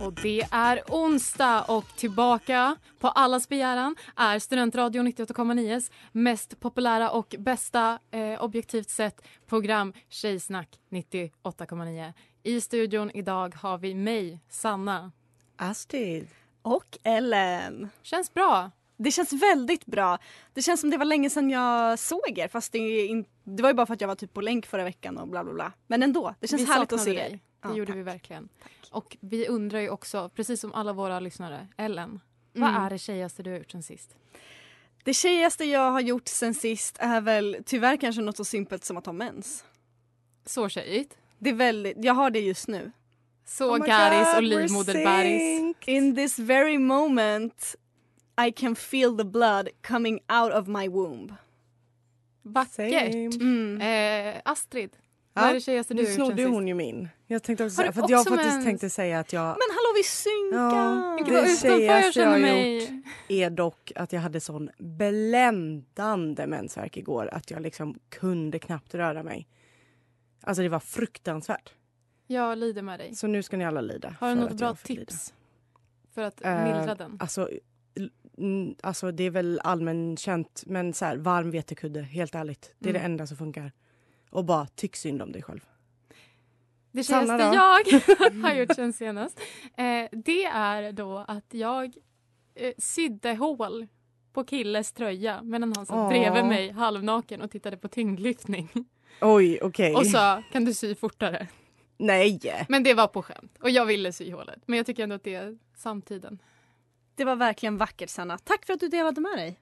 Och det är onsdag och tillbaka på allas begäran är Studentradio 98,9s mest populära och bästa eh, objektivt sett program Tjejsnack 98,9. I studion idag har vi mig, Sanna. Astrid. Och Ellen. Känns bra. Det känns väldigt bra. Det känns som det var länge sedan jag såg er fast det, är in, det var ju bara för att jag var typ på länk förra veckan och bla bla bla. Men ändå, det känns vi härligt att se saknade er. Det Ja, gjorde tack. vi verkligen. Och vi undrar ju också, precis som alla våra lyssnare, Ellen, Mm. vad är det tjejigaste du har gjort sen sist? Det tjejigaste jag har gjort sen sist är väl tyvärr kanske något så simpelt som att ha mens. Så tjejigt. Det är väldigt, jag har det just nu. Så Oh garis och we're livmoderbäris. In this very moment I can feel the blood coming out of my womb. Vackert. Mm. Eh, Astrid, Ja, vad är det tjejigaste du Nu snodde hon ju min. Jag tänkte också säga, för att jag också faktiskt mens? tänkte säga att jag... Men hallå vi synkar! Ja, det jag tjejigaste jag mig. gjort är dock att jag hade sån bländande mensvärk igår att jag liksom kunde knappt röra mig. Alltså det var fruktansvärt. Jag lider med dig. Så nu ska ni alla lida. Har du något bra jag fått lida. tips för att Eh, mildra den? Alltså, alltså det är väl allmänkänt men så här, varm vetekudde, helt ärligt. Det är Mm. det enda som funkar. Och bara tyck synd om dig själv. Det då? jag har gjort sen senast eh, det är då att jag eh, sydde hål på killes tröja medan han satt Åh. bredvid mig halvnaken och tittade på tyngdlyftning Oj, okej. och sa kan du sy fortare? Nej! Men det var på skämt och jag ville sy hålet men jag tycker ändå att det är samtiden. Det var verkligen vackert Sanna. Tack för att du delade med dig.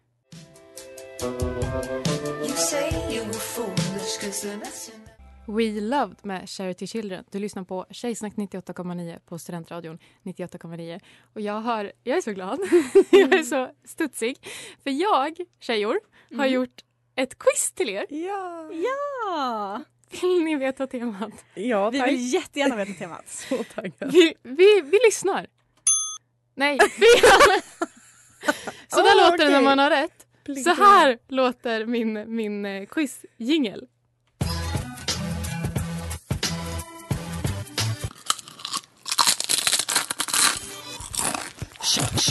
We Loved med Charity Children. Du lyssnar på Tjejsnack 98,9 på Studentradion 98,9. Och jag, har, jag är så glad. jag är så studsig. För jag, tjejor, har gjort ett quiz till er. Ja! Ja! Vill ni veta temat? Ja, Vi tack. vill jättegärna veta temat. Så taggad. Vi, vi, vi lyssnar. Nej, vi... Så där Åh, låter det när man har rätt. Så här låter min, min eh, quiz-jingel.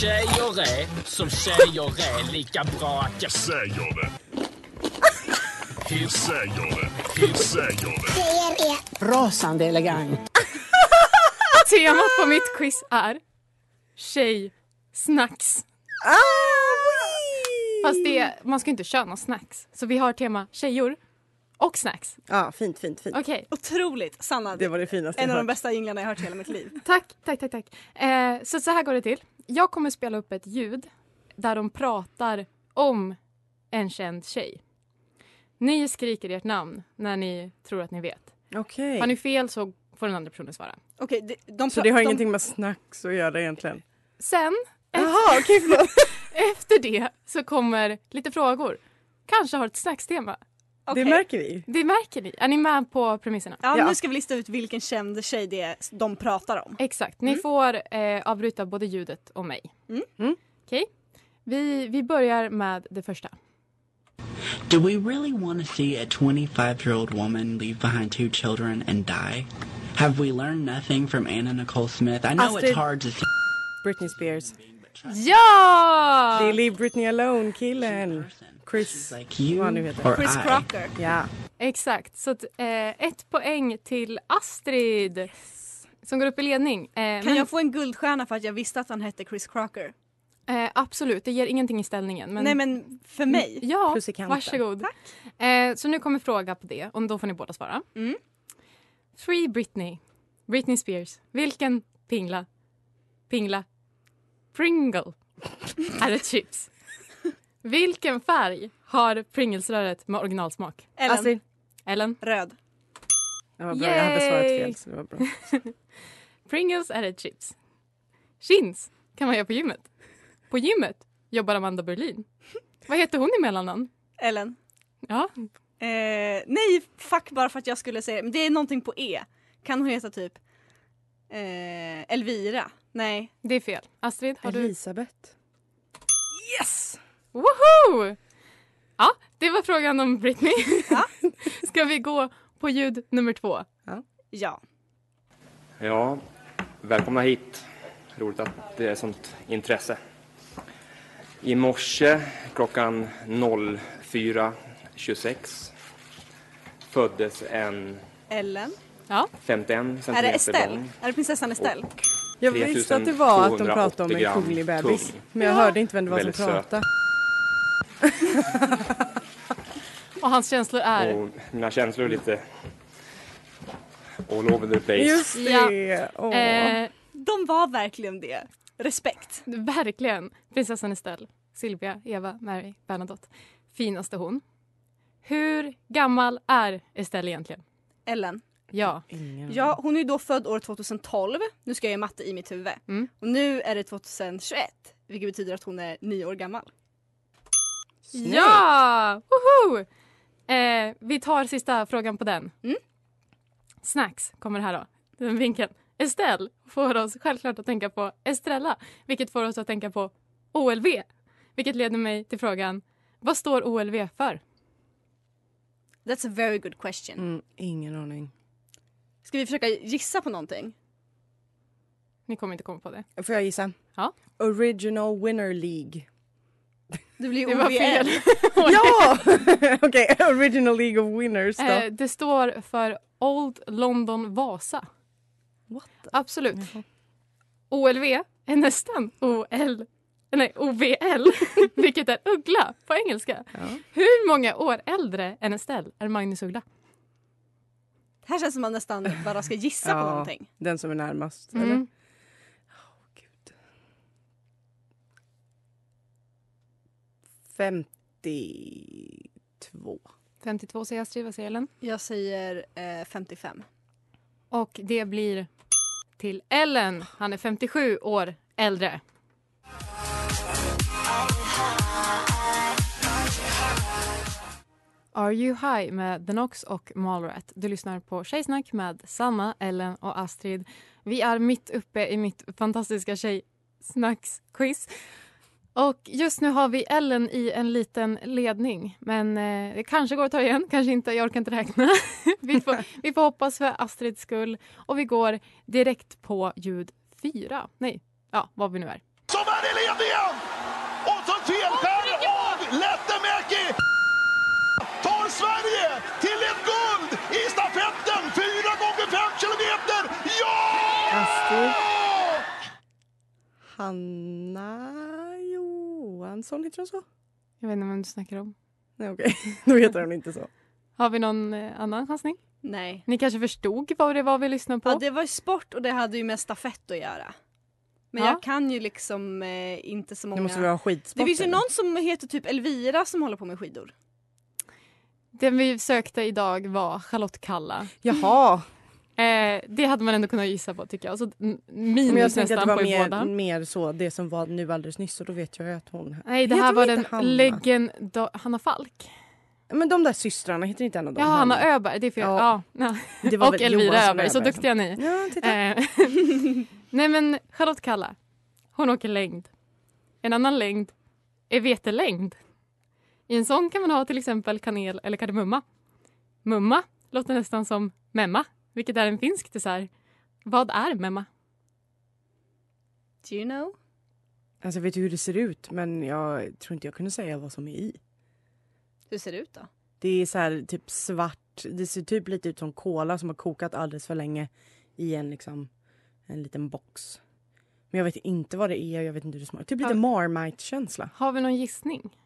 Tjejer är som tjejer är lika bra att jag säger det. Hur säger det? Hur säger det? Tjejer är Rasande elegant. Temat på mitt quiz är tjej-snacks. Fast det, man ska inte köna snacks. Så vi har tema tjejor och snacks. Ja, fint, fint, fint. Okej, Otroligt! Sanna, Det var det finaste en av de bästa jinglarna jag hört i hela mitt liv. tack, tack, tack. tack. Eh, så, så här går det till. Jag kommer spela upp ett ljud där de pratar om en känd tjej. Ni skriker ert namn när ni tror att ni vet. Okej. Har ni fel så får den andra personen svara. Okej, de, de, Så det har de, ingenting med snacks att göra egentligen? Sen, Jaha, okej förlåt. efter det, så kommer lite frågor. Kanske har ett snackstema. Okej. Det märker vi. Det märker ni. Är ni med på premisserna? Ja, Ja. nu ska vi lista ut vilken känd tjej det är de pratar om. Exakt. Ni får eh, avbryta både ljudet och mig. Mm. Mm. Okej? Vi, vi börjar med det första. Do we really want to see a 25 year old woman leave behind two children and die? Have we learned nothing from Anna Nicole Smith? I know Astrid- it's hard to see. Britney Spears. Ja! Det är Leave Britney Alone-killen. Chris. Like you Vad han nu heter. Chris I. Crocker. Ja. Exakt. Så att, eh, ett poäng till Astrid. Som går upp i ledning. Eh, Kan men, jag få en guldstjärna för att jag visste att han hette Chris Crocker? eh, absolut, det ger ingenting i ställningen. Men, Nej men för mig. Ja, varsågod. Eh, så nu kommer fråga på det och då får ni båda svara. Mm. Free Britney. Britney Spears. Vilken pingla? Pingla? Pringle. är ett chips. Vilken färg har Pringlesröret med originalsmak? Ellen. Astrid. Ellen? Röd. Det var bra, jag hade svarat Yay! fel så det var bra. Pringles är ett chips. Chins kan man göra på gymmet. På gymmet jobbar Amanda Berlin. Vad heter hon i mellannamn? Ellen. Ja, Eh, nej, fuck bara för att jag skulle säga men Det är någonting på E. Kan hon heta typ eh, Elvira? Nej. det är fel. Astrid, har du? Elisabeth. Yes! Woho! Ja, det var frågan om Britney. Ska vi gå på ljud nummer två? Ja. Ja, välkomna hit. Roligt att det är sånt intresse. I morse klockan 04.26 föddes en Ellen. Ja. 51 Är det centimeter Estelle? lång Är det prinsessan Estelle? Jag visste att det var att de pratade om en 3280 kunglig bebis. tung. Men jag hörde inte vem det var som pratade. Och hans känslor är? Och mina känslor är lite all over the place. Just det! Åh. Eh, De var verkligen det. Respekt. verkligen. Prinsessan Estelle, Silvia, Eva, Mary, Bernadotte. Finaste hon. Hur gammal är Estelle egentligen? Ellen. Ja. Ingen Ja, hon är då född år 2012. Nu ska jag göra matte i mitt huvud. Mm. Och nu är det 2021. Vilket betyder att hon är nio år gammal. Ja! Woho! Eh, vi tar sista frågan på den. Mm. Snacks kommer här då. Den vinkeln. Estelle får oss självklart att tänka på Estrella, vilket får oss att tänka på OLV. Vilket leder mig till frågan, vad står OLV för? That's a very good question. Mm, ingen aning. Ska vi försöka gissa på någonting? Ni kommer inte komma på det. Får jag gissa? Ja. Original Winner League. Det blir Det var fel. OVL. ja! Okej, Original League of Winners då. Eh, det står för Old London Vasa. What the- Absolut. OLV är nästan OL, nej, OVL, vilket är uggla på engelska. Ja. Hur många år äldre än Estelle är Magnus Uggla? Det här känns som man nästan bara ska gissa på Ja. någonting. Den som är närmast. Eller? Mm. 52. 52 säger Astrid, vad säger Ellen? Jag säger eh, 55. Och det blir till Ellen. Han är 57 år äldre. Are You High med The Knox och Malrat. Du lyssnar på Tjejsnack med Sanna, Ellen och Astrid. Vi är mitt uppe i mitt fantastiska Tjejsnacks-quiz. Och just nu har vi Ellen i en liten ledning. Men eh, det kanske går att ta igen, kanske inte. Jag orkar inte räkna. vi, får, vi får hoppas för Astrids skull. Och vi går direkt på ljud fyra. Nej, ja, vad vi nu är. Som är i ledningen! Och så felskär av Lättemäki! Tar Sverige till ett guld i stafetten! Fyra gånger fem kilometer! Ja! Astrid. Hanna Johansson, heter hon så? Jag vet inte vem du snackar om. Nej okej, då heter hon inte så. Har vi någon eh, annan chansning? Nej. Ni kanske förstod vad det var vi lyssnade på? Ja, det var ju sport och det hade ju med stafett att göra. Men Ja. jag kan ju liksom eh, inte så många... Det måste vara skidsport. Det finns ju eller? någon som heter typ Elvira som håller på med skidor. Den vi sökte idag var Charlotte Kalla. Jaha, Eh, det hade man ändå kunnat gissa på tycker jag. Så minus men jag tänkte att det var mer, mer så det som var nu alldeles nyss och då vet jag att hon... Nej, det här var den Hanna? legend... Hanna Falk. Men de där systrarna, heter inte en av dem? Ja, Hanna Öberg. Det är fel. Ja. Ja. Det var och Elvira Öberg. Så duktiga ni Ja, titta. Eh, Nej men Charlotte Kalla. Hon åker längd. En annan längd är vetelängd. I en sån kan man ha till exempel kanel eller kardemumma. Mumma låter nästan som memma, vilket är en finsk dessert. Vad är memma? Do you know? Alltså jag vet ju hur det ser ut men jag tror inte jag kunde säga vad som är i. Hur ser det ut då? Det är så här typ svart, det ser typ lite ut som kola som har kokat alldeles för länge i en liksom en liten box. Men jag vet inte vad det är, jag vet inte hur det smakar. Typ lite. Marmite-känsla. Har vi någon gissning?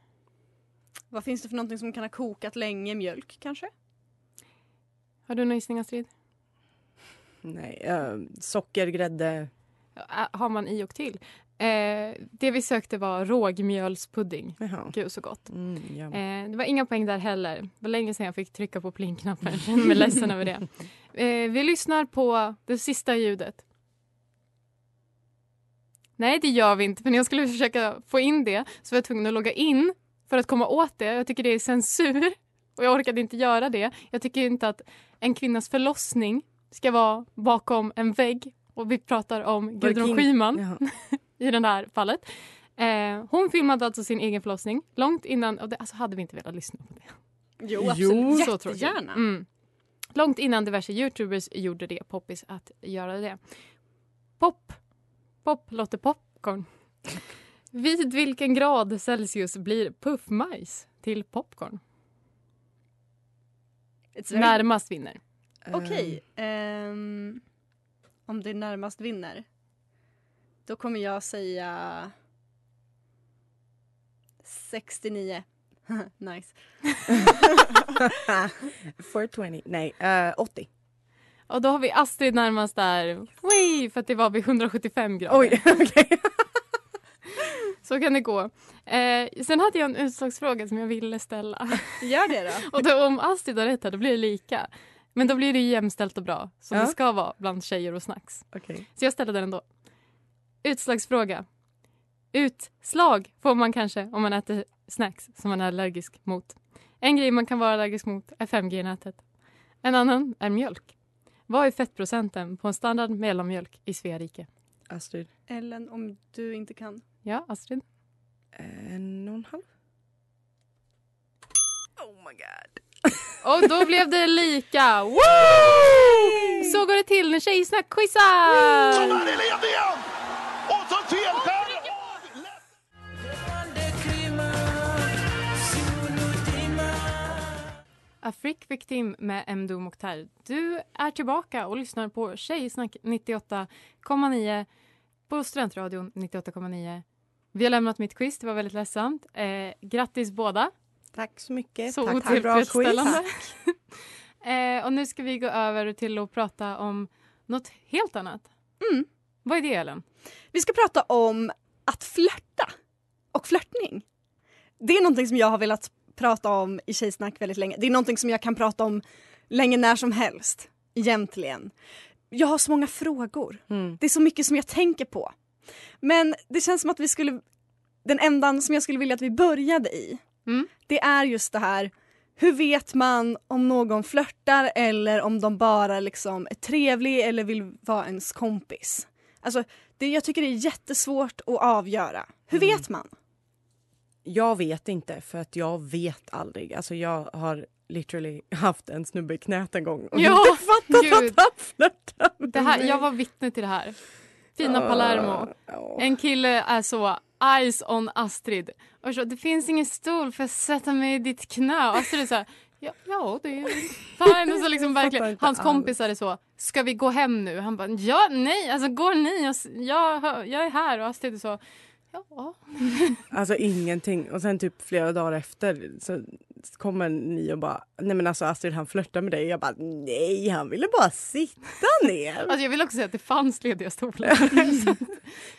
Vad finns det för någonting som kan ha kokat länge? Mjölk kanske? Har du någon gissning Astrid? Nej, eh, socker, grädde. Äh, Har man i och till? Eh, det vi sökte var rågmjölspudding. Jaha. Gud så gott. Mm, ja. Eh, det var inga poäng där heller. Det var länge sedan jag fick trycka på plingknappen. Jag mig ledsen över det. Eh, vi lyssnar på det sista ljudet. Nej, det gör vi inte. För när jag skulle försöka få in det så var jag tvungen att logga in för att komma åt det. Jag tycker det är censur och jag orkade inte göra det. Jag tycker inte att en kvinnas förlossning ska vara bakom en vägg och vi pratar om Gudrun? Schyman i det här fallet. Eh, hon filmade alltså sin egen förlossning långt innan, och det, alltså hade vi inte velat lyssna på det. Jo, absolut. Så tråkigt. Jättegärna. Mm. Långt innan diverse youtubers gjorde det poppis att göra det. Pop. Pop låter popcorn. Vid vilken grad Celsius blir puffmajs till popcorn? Närmast vinner. Okej. ehm, om det närmast vinner. Då kommer jag säga 69. nice. 420. Nej, eh, 80. Och då har vi Astrid närmast där. Wee, för att det var vid 175 grader. Oj, okej. Så kan det gå. Eh, sen hade jag en utslagsfråga som jag ville ställa. Gör det då. Och då, om Astrid har rätt här, då blir det lika. Men då blir det ju jämställt och bra, som Ja. det ska vara bland tjejer och snacks. Okej. Så jag ställer den ändå. Utslagsfråga. Utslag får man kanske om man äter snacks som man är allergisk mot. En grej man kan vara allergisk mot är 5G i nätet. En annan är mjölk. Vad är fettprocenten på en standard mellanmjölk i Svea rike? Astrid. Ellen, om du inte kan. Ja, Astrid? En och en halv. Oh my god. Och då blev det lika. Woo! Så går det till när Tjejsnack quizar! är i ledningen! Och så felskär A Frick Victim med Mdo Mokhtar. Du är tillbaka och lyssnar på Tjejsnack 98,9 på Studentradion 98,9. Vi har lämnat mitt quiz, det var väldigt ledsamt. Eh, grattis båda. Tack så mycket. Så Tack otillfredsställande. eh, och nu ska vi gå över till att prata om något helt annat. Mm. Vad är det, Ellen? Vi ska prata om att flörta och flörtning. Det är någonting som jag har velat prata om i Tjejsnack väldigt länge. Det är någonting som jag kan prata om länge när som helst. Egentligen. Jag har så många frågor. Mm. Det är så mycket som jag tänker på. Men det känns som att vi skulle... Den ändan som jag skulle vilja att vi började i, Mm. Det är just det här hur vet man om någon flörtar eller om de bara liksom är trevlig eller vill vara ens kompis? Alltså, det, jag tycker det är jättesvårt att avgöra. Hur Mm. vet man? Jag vet inte för att jag vet aldrig. Alltså jag har literally haft en snubbe i knät en gång och Ja, inte fattat gud. att han flörtar med Det här, mig. jag var vittne till det här. Fina Ah, Palermo. En kille är så eyes on Astrid. Och så, det finns ingen stol för att sätta mig i ditt knä. Och Astrid är så här, ja, ja det är fine. Och så liksom verkligen, hans kompisar är så, ska vi gå hem nu? Han bara, ja, nej, alltså går ni? Jag, jag, jag är här. Och Astrid är så, ja. Alltså ingenting. Och sen typ flera dagar efter så kommer ni och bara, nej men alltså Astrid han flörtar med dig. Jag bara, nej han ville bara sitta ner. Alltså jag vill också säga att det fanns lediga stolar.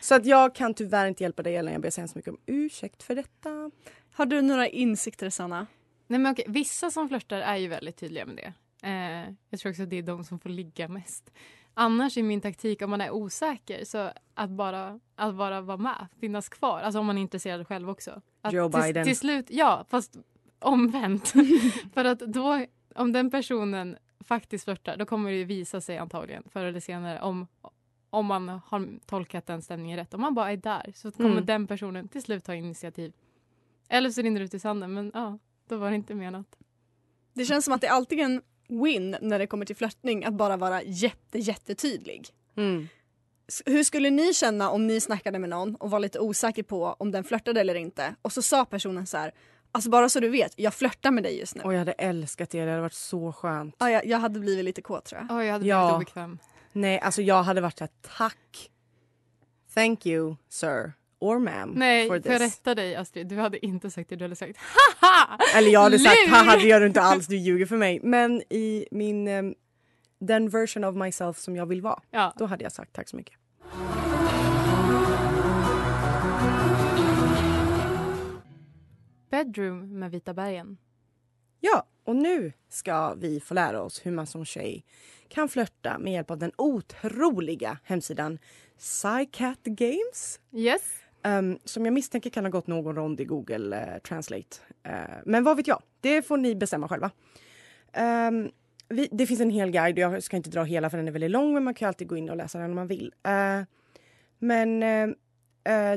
så att jag kan tyvärr inte hjälpa dig Ellen. Jag ber så hemskt mycket om ursäkt för detta. Har du några insikter Sanna? Nej, men okej, vissa som flörtar är ju väldigt tydliga med det. Eh, jag tror också att det är de som får ligga mest. Annars är min taktik om man är osäker så att bara, att bara vara med, finnas kvar. Alltså om man är intresserad själv också. Att Joe till, Biden. Till slut, ja, fast omvänt. För att då, om den personen faktiskt flörtar, då kommer det ju visa sig antagligen förr eller senare om, om man har tolkat den stämningen rätt. Om man bara är där så kommer Mm. den personen till slut ta initiativ. Eller så rinner det ut i sanden, men ja, då var det inte menat. Det känns som att det är alltid en win när det kommer till flörtning att bara vara jätte, jättetydlig. Mm. Hur skulle ni känna om ni snackade med någon och var lite osäker på om den flörtade eller inte och så sa personen så här Alltså bara så du vet, jag flörtar med dig just nu. Och jag hade älskat det, det hade varit så skönt. Ja, jag, jag hade blivit lite kåt tror jag. Oh, jag hade Ja. blivit obekväm. Nej, alltså jag hade varit så här, tack. Thank you, sir. Or ma'am. Nej, for får jag rätta dig Astrid? Du hade inte sagt det, du hade sagt haha! Eller jag hade sagt, haha det gör du inte alls, du ljuger för mig. Men i min, ehm, den version of myself som jag vill vara, Ja. då hade jag sagt tack så mycket. Bedroom med Vita bergen. Ja, och nu ska vi få lära oss hur man som tjej kan flörta med hjälp av den otroliga hemsidan Psycat Games. Yes. Ehm, som jag misstänker kan ha gått någon rond i Google eh, Translate. Eh, men vad vet jag? Det får ni bestämma själva. Ehm, vi, det finns en hel guide. Jag ska inte dra hela för den är väldigt lång men man kan alltid gå in och läsa den om man vill. Eh, men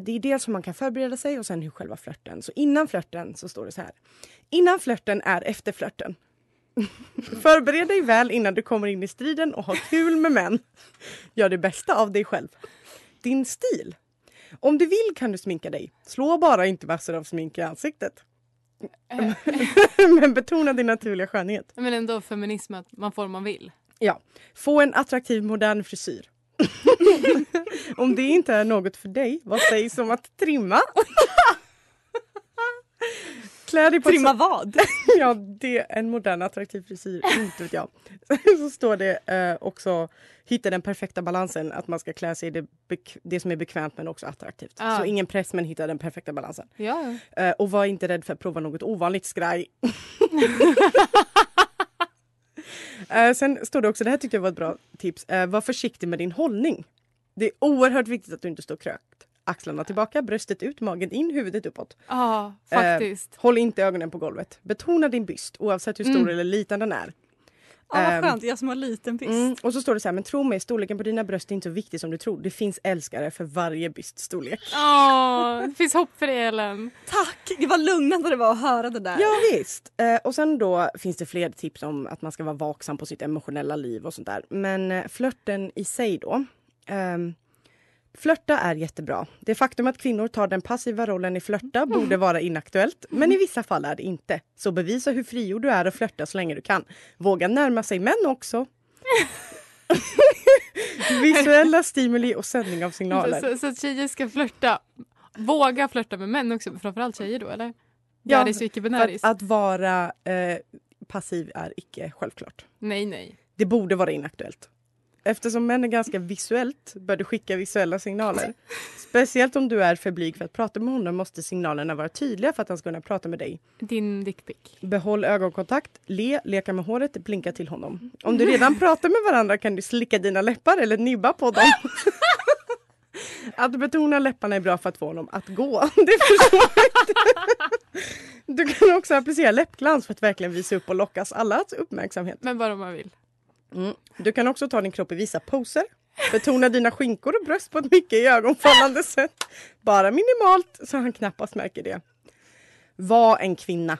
det är dels hur man kan förbereda sig och sen hur själva flörten. Så innan flörten så står det så här. Innan flörten är efter flörten. Förbered dig väl innan du kommer in i striden och ha kul med män. Gör det bästa av dig själv. Din stil. Om du vill kan du sminka dig. Slå bara inte massor av smink i ansiktet. Men betona din naturliga skönhet. Men ändå feminism, att man får vad man vill. Ja. Få en attraktiv modern frisyr. om det inte är något för dig, vad sägs om att trimma? Klä dig på Trimma så- vad? ja, det är en modern attraktiv frisyr, inte vet jag. Så står det eh, också hitta den perfekta balansen, att man ska klä sig det, det som är bekvämt men också attraktivt. Ah. Så ingen press men hitta den perfekta balansen. Ja, Eh, och var inte rädd för att prova något ovanligt skraj. Eh, sen står det också, det här tyckte jag var ett bra tips, eh, var försiktig med din hållning. Det är oerhört viktigt att du inte står krökt. Axlarna tillbaka, bröstet ut, magen in, huvudet uppåt. ja Eh, faktiskt. håll inte ögonen på golvet. Betona din byst oavsett hur stor Mm. eller liten den är. Ja, vad Ehm, skönt, jag som har liten byst. Mm, och så står det så här, men tro mig, storleken på dina bröst är inte så viktig som du tror. Det finns älskare för varje byststorlek. Åh, det finns hopp för dig Ellen. Tack! Det var lugnande det var att höra det där. Ja visst. Eh, och sen då finns det fler tips om att man ska vara vaksam på sitt emotionella liv och sånt där. Men eh, flörten i sig då. ehm, Flörta är jättebra. Det faktum att kvinnor tar den passiva rollen i flörta borde vara inaktuellt, men i vissa fall är det inte. Så bevisa hur frigjord du är och flörta så länge du kan. Våga närma sig män också. Visuella stimuli och sändning av signaler. Så, så att tjejer ska flörta. Våga flörta med män också, framförallt tjejer då eller? Ja, Garis och icke-binäris. Att, att vara eh, passiv är icke självklart. Nej, nej. Det borde vara inaktuellt. Eftersom män är ganska visuellt bör du skicka visuella signaler. Speciellt om du är för blyg för att prata med honom måste signalerna vara tydliga för att han ska kunna prata med dig. Din dickpic. Behåll ögonkontakt, le, leka med håret, blinka till honom. Om du redan pratar med varandra kan du slicka dina läppar eller nibba på dem. Att betona läpparna är bra för att få honom att gå. Det förstår jag inte. Du kan också applicera läppglans för att verkligen visa upp och lockas allas uppmärksamhet. Men bara om man vill. Mm. Du kan också ta din kropp i vissa poser. Betona dina skinkor och bröst på ett mycket ögonfallande sätt. Bara minimalt så han knappast märker det. Var en kvinna.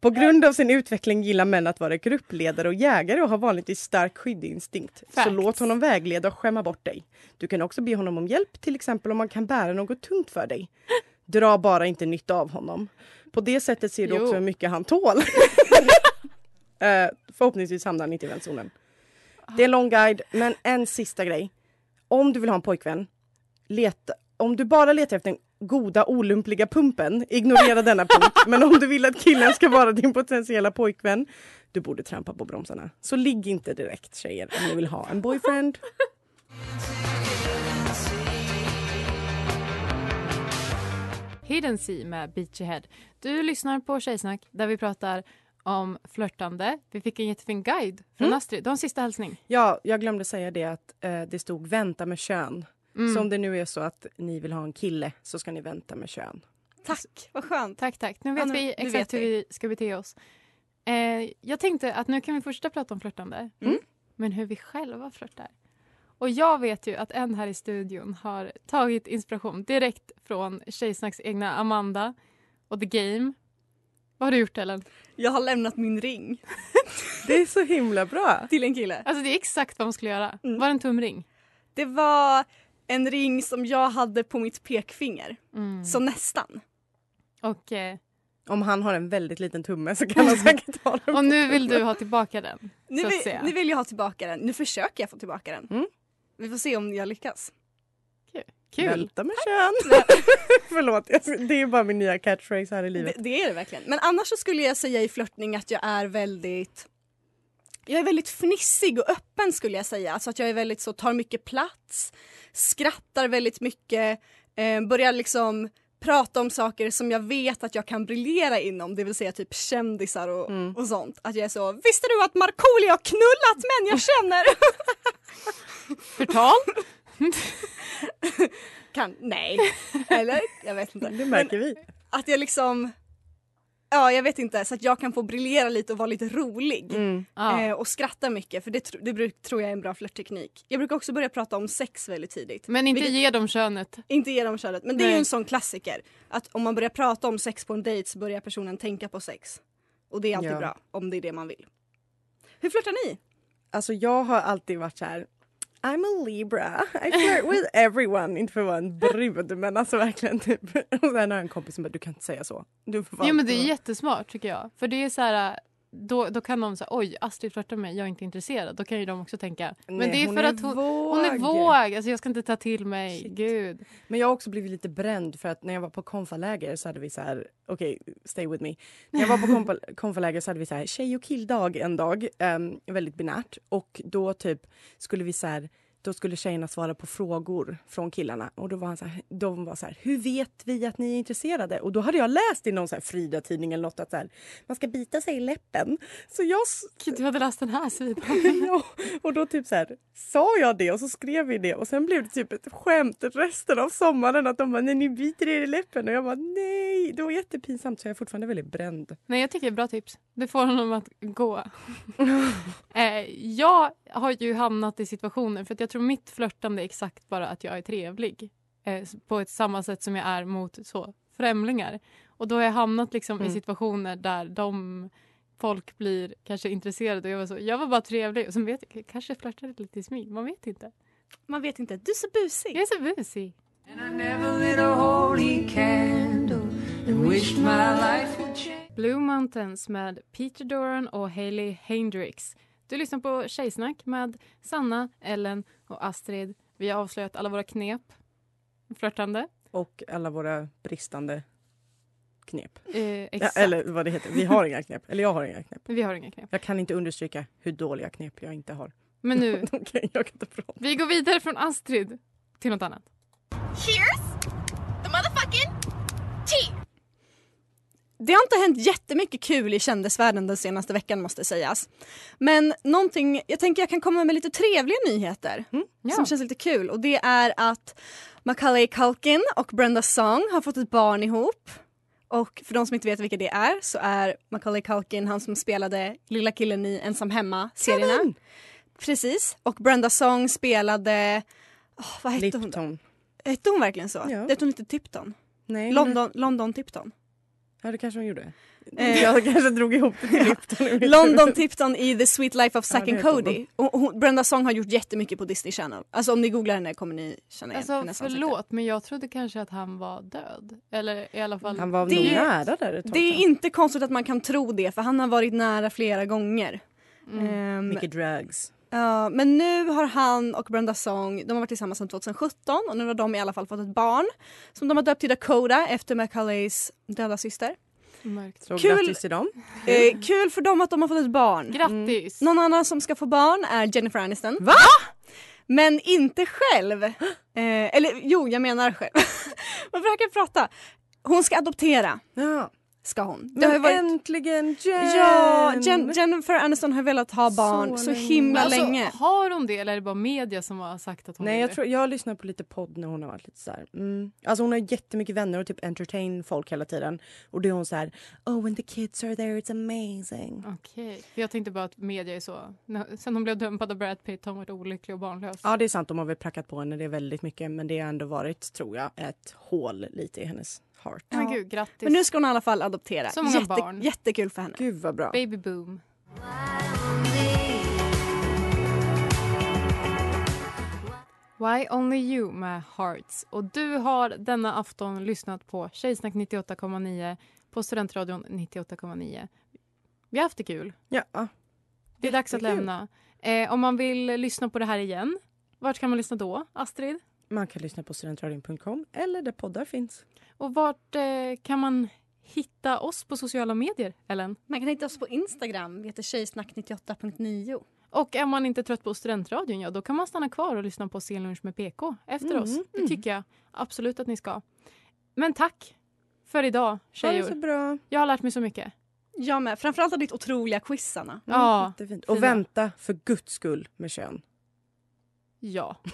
På grund av sin utveckling gillar män att vara gruppledare och jägare och har vanligtvis stark skyddinstinkt. Så Facts. låt honom vägleda och skämma bort dig. Du kan också be honom om hjälp, till exempel om man kan bära något tungt för dig. Dra bara inte nytta av honom. På det sättet ser du Jo. också hur mycket han tål. Eh, förhoppningsvis hamnar han inte i vänzonen. Det är en lång guide, men en sista grej. Om du vill ha en pojkvän, leta, om du bara letar efter den goda olumpliga pumpen, ignorera denna punkt. Men om du vill att killen ska vara din potentiella pojkvän, du borde trampa på bromsarna. Så ligg inte direkt tjejer om ni vill ha en boyfriend. Hidden Sea med Beachy Head. Du lyssnar på Tjejsnack där vi pratar om flörtande. Vi fick en jättefin guide från Mm. Astrid. Du har en sista hälsning. Ja, jag glömde säga det att eh, det stod vänta med kön. Mm. Så om det nu är så att ni vill ha en kille så ska ni vänta med kön. Tack, vad skönt. Tack, tack. Nu vet Ja, nu- vi exakt vet hur vi. vi ska bete oss. Eh, jag tänkte att nu kan vi fortsätta prata om flörtande. Mm. Men hur vi själva flörtar. Och jag vet ju att en här i studion har tagit inspiration direkt från Tjejsnacks egna Amanda och The Game. Vad har du gjort Ellen? Jag har lämnat min ring. Det är så himla bra. Till en kille. Alltså det är exakt vad man skulle göra. Mm. Var det en tumring? Det var en ring som jag hade på mitt pekfinger. Mm. Så nästan. Och, eh, Om han har en väldigt liten tumme så kan han säkert ha den och nu vill du ha tillbaka den. Nu så att vill, säga. nu vill jag ha tillbaka den. Nu försöker jag få tillbaka den. Mm. Vi får se om jag lyckas. Kul. Vänta med kön. Förlåt, det är bara min nya catchphrase här i Det, livet. det är det verkligen. Men annars så skulle jag säga i flörtning att jag är väldigt jag är väldigt fnissig och öppen skulle jag säga. Alltså att jag är väldigt så, tar mycket plats, skrattar väldigt mycket, eh, börjar liksom prata om saker som jag vet att jag kan briljera inom, det vill säga typ kändisar och, Mm. och sånt. Att jag är så, visste du att Markoolio har knullat män jag känner? Förtal? kan, nej. Eller? Jag vet inte. Det märker vi. Att jag liksom, ja jag vet inte, så att jag kan få briljera lite och vara lite rolig. Mm. Ja. Eh, och skratta mycket för det, tr- det bruk, tror jag är en bra flörtteknik. Jag brukar också börja prata om sex väldigt tidigt. Men inte Vilket- ge dem könet. Inte ge dem könet. Men det är Nej. ju en sån klassiker. Att om man börjar prata om sex på en dejt så börjar personen tänka på sex. Och det är alltid Ja. bra om det är det man vill. Hur flörtar ni? Alltså jag har alltid varit så här. I'm a Libra. I flirt with everyone. Inte för att vara en brud men alltså verkligen typ. Och sen har jag en kompis som bara du kan inte säga så. Du får Jo men det är jättesmart tycker jag. För det är så här, då, då kan de säga oj Astrid flörtar med mig, jag är inte intresserad. Då kan ju de också tänka, men Nej, det är för är att hon, hon är våg. Alltså jag ska inte ta till mig, Shit. gud. Men jag har också blivit lite bränd för att när jag var på konfaläger så hade vi så här, okej, stay with me. När jag var på konfa- konfaläger så hade vi så här tjej och killdag en dag, um, väldigt binärt. Och då typ skulle vi så här, då skulle tjejerna svara på frågor från killarna och då var han så här, de var så här, hur vet vi att ni är intresserade? Och då hade jag läst i någon så här Frida-tidning eller något att så här, man ska bita sig i läppen. Så jag Gud, du hade läst den här sidan. ja, och då typ så här, sa jag det och så skrev vi det och sen blev det typ ett skämt resten av sommaren att de bara nej ni biter er i läppen och jag bara nej det var jättepinsamt så jag är fortfarande väldigt bränd. Nej jag tycker det är bra tips. Det får honom att gå. eh, jag har ju hamnat i situationer för att jag tror mitt flörtande är exakt bara att jag är trevlig. Eh, på ett samma sätt som jag är mot så, främlingar. Och då har jag hamnat liksom i Mm. situationer där de folk blir kanske intresserade och jag var så, jag var bara trevlig och sen vet jag, kanske flörtade lite i smyg, man vet inte. Man vet inte, du är så busig. Jag är så busig. Blue Mountains med Peter Doran och Hailey Hendrix. Du lyssnar på Tjejsnack med Sanna, Ellen och Astrid. Vi har avslöjat alla våra knep. Flörtande. Och alla våra bristande knep. Eh, Ja, eller vad det heter, vi har inga knep. Eller jag har inga knep. Vi har inga knep. Jag kan inte understryka hur dåliga knep jag inte har. Men nu, jag kan inte prata. vi går vidare från Astrid till något annat. Cheers! Det har inte hänt jättemycket kul i kändisvärlden den senaste veckan måste sägas. Men någonting, jag tänker jag kan komma med lite trevliga nyheter Ja. som känns lite kul och det är att Macaulay Culkin och Brenda Song har fått ett barn ihop. Och för de som inte vet vilka det är så är Macaulay Culkin han som spelade lilla killen i Ensam hemma-serierna. Kevin! Precis. Och Brenda Song spelade, åh, vad hette hon? Lipton. Hette hon verkligen så? Ja. Hette hon inte Tipton? Nej, London, London Tipton. Ja, det kanske hon gjorde. Eh. Jag kanske drog ihop det till Lipton. i mitt London. Tipton i The Sweet Life of Ja, Zack det and Cody. Och hon, Brenda Song har gjort jättemycket på Disney Channel. Alltså om ni googlar henne kommer ni känna igen Alltså hennes ansikte. förlåt men jag trodde kanske att han var död. Eller i alla fall. Han var Det- nog nära där ett tag Det är inte konstigt att man kan tro det för han har varit nära flera gånger. Mm. Ehm, Mycket drugs. Ja, men nu har han och Brenda Song, de har varit tillsammans sedan 2017 och nu har de i alla fall fått ett barn som de har döpt till Dakota efter Macaulays döda syster. Mörkt. Så Kul. grattis till dem. Eh, kul för dem att de har fått ett barn. Grattis! Någon annan som ska få barn är Jennifer Aniston. Va? Men inte själv. Eh, eller jo, jag menar själv. Vad försöker jag prata? Hon ska adoptera. Ja. Ska hon. Det Men varit... äntligen Jen! Ja, Jen, Jennifer Aniston har velat ha barn så, länge. himla Alltså, länge. Har hon det eller är det bara media som har sagt att hon Nej, jag, det? tror, jag har lyssnat på lite podd när hon har varit lite så här. Mm. Alltså hon har jättemycket vänner och typ entertain folk hela tiden. Och då är hon så här, oh when the kids are there it's amazing. Okej, för jag tänkte bara att media är så. Sen hon blev dumpad av Brad Pitt har hon varit olycklig och barnlös. Ja det är sant, de har väl prackat på henne det är väldigt mycket men det har ändå varit, tror jag, ett hål lite i hennes heart. Men gud, grattis. Men nu ska hon i alla fall adoptera. Så många Jätte, barn. Jättekul för henne. Gud vad bra. Baby boom. Why Only You med Hearts. Och du har denna afton lyssnat på Tjejsnack 98,9 på Studentradion 98,9. Vi har haft det kul. Ja. Det är dags att lämna. Eh, om man vill lyssna på det här igen, vart kan man lyssna då, Astrid? Man kan lyssna på studentradion.com eller där poddar finns. Och vart eh, kan man hitta oss på sociala medier, Ellen? Man kan hitta oss på Instagram, vi heter tjejsnack98.9. Och är man inte trött på studentradion, ja då kan man stanna kvar och lyssna på Scenlunch med PK efter Mm, oss. Det tycker jag absolut att ni ska. Men tack för idag, Ha det tjejor. så bra. Jag har lärt mig så mycket. Jag med. Framförallt av ditt otroliga quiz, Anna. Ja, Jättefint. Och fina. vänta för guds skull med kön. ja.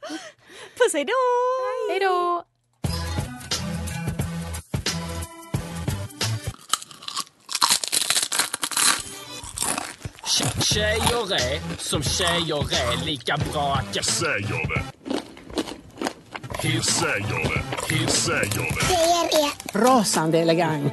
Puss, hej då! Hej då! Tje- Tjejer är som tjejer är lika bra att jag säger det. Hur säger det? Hur säger det? Rasande elegant.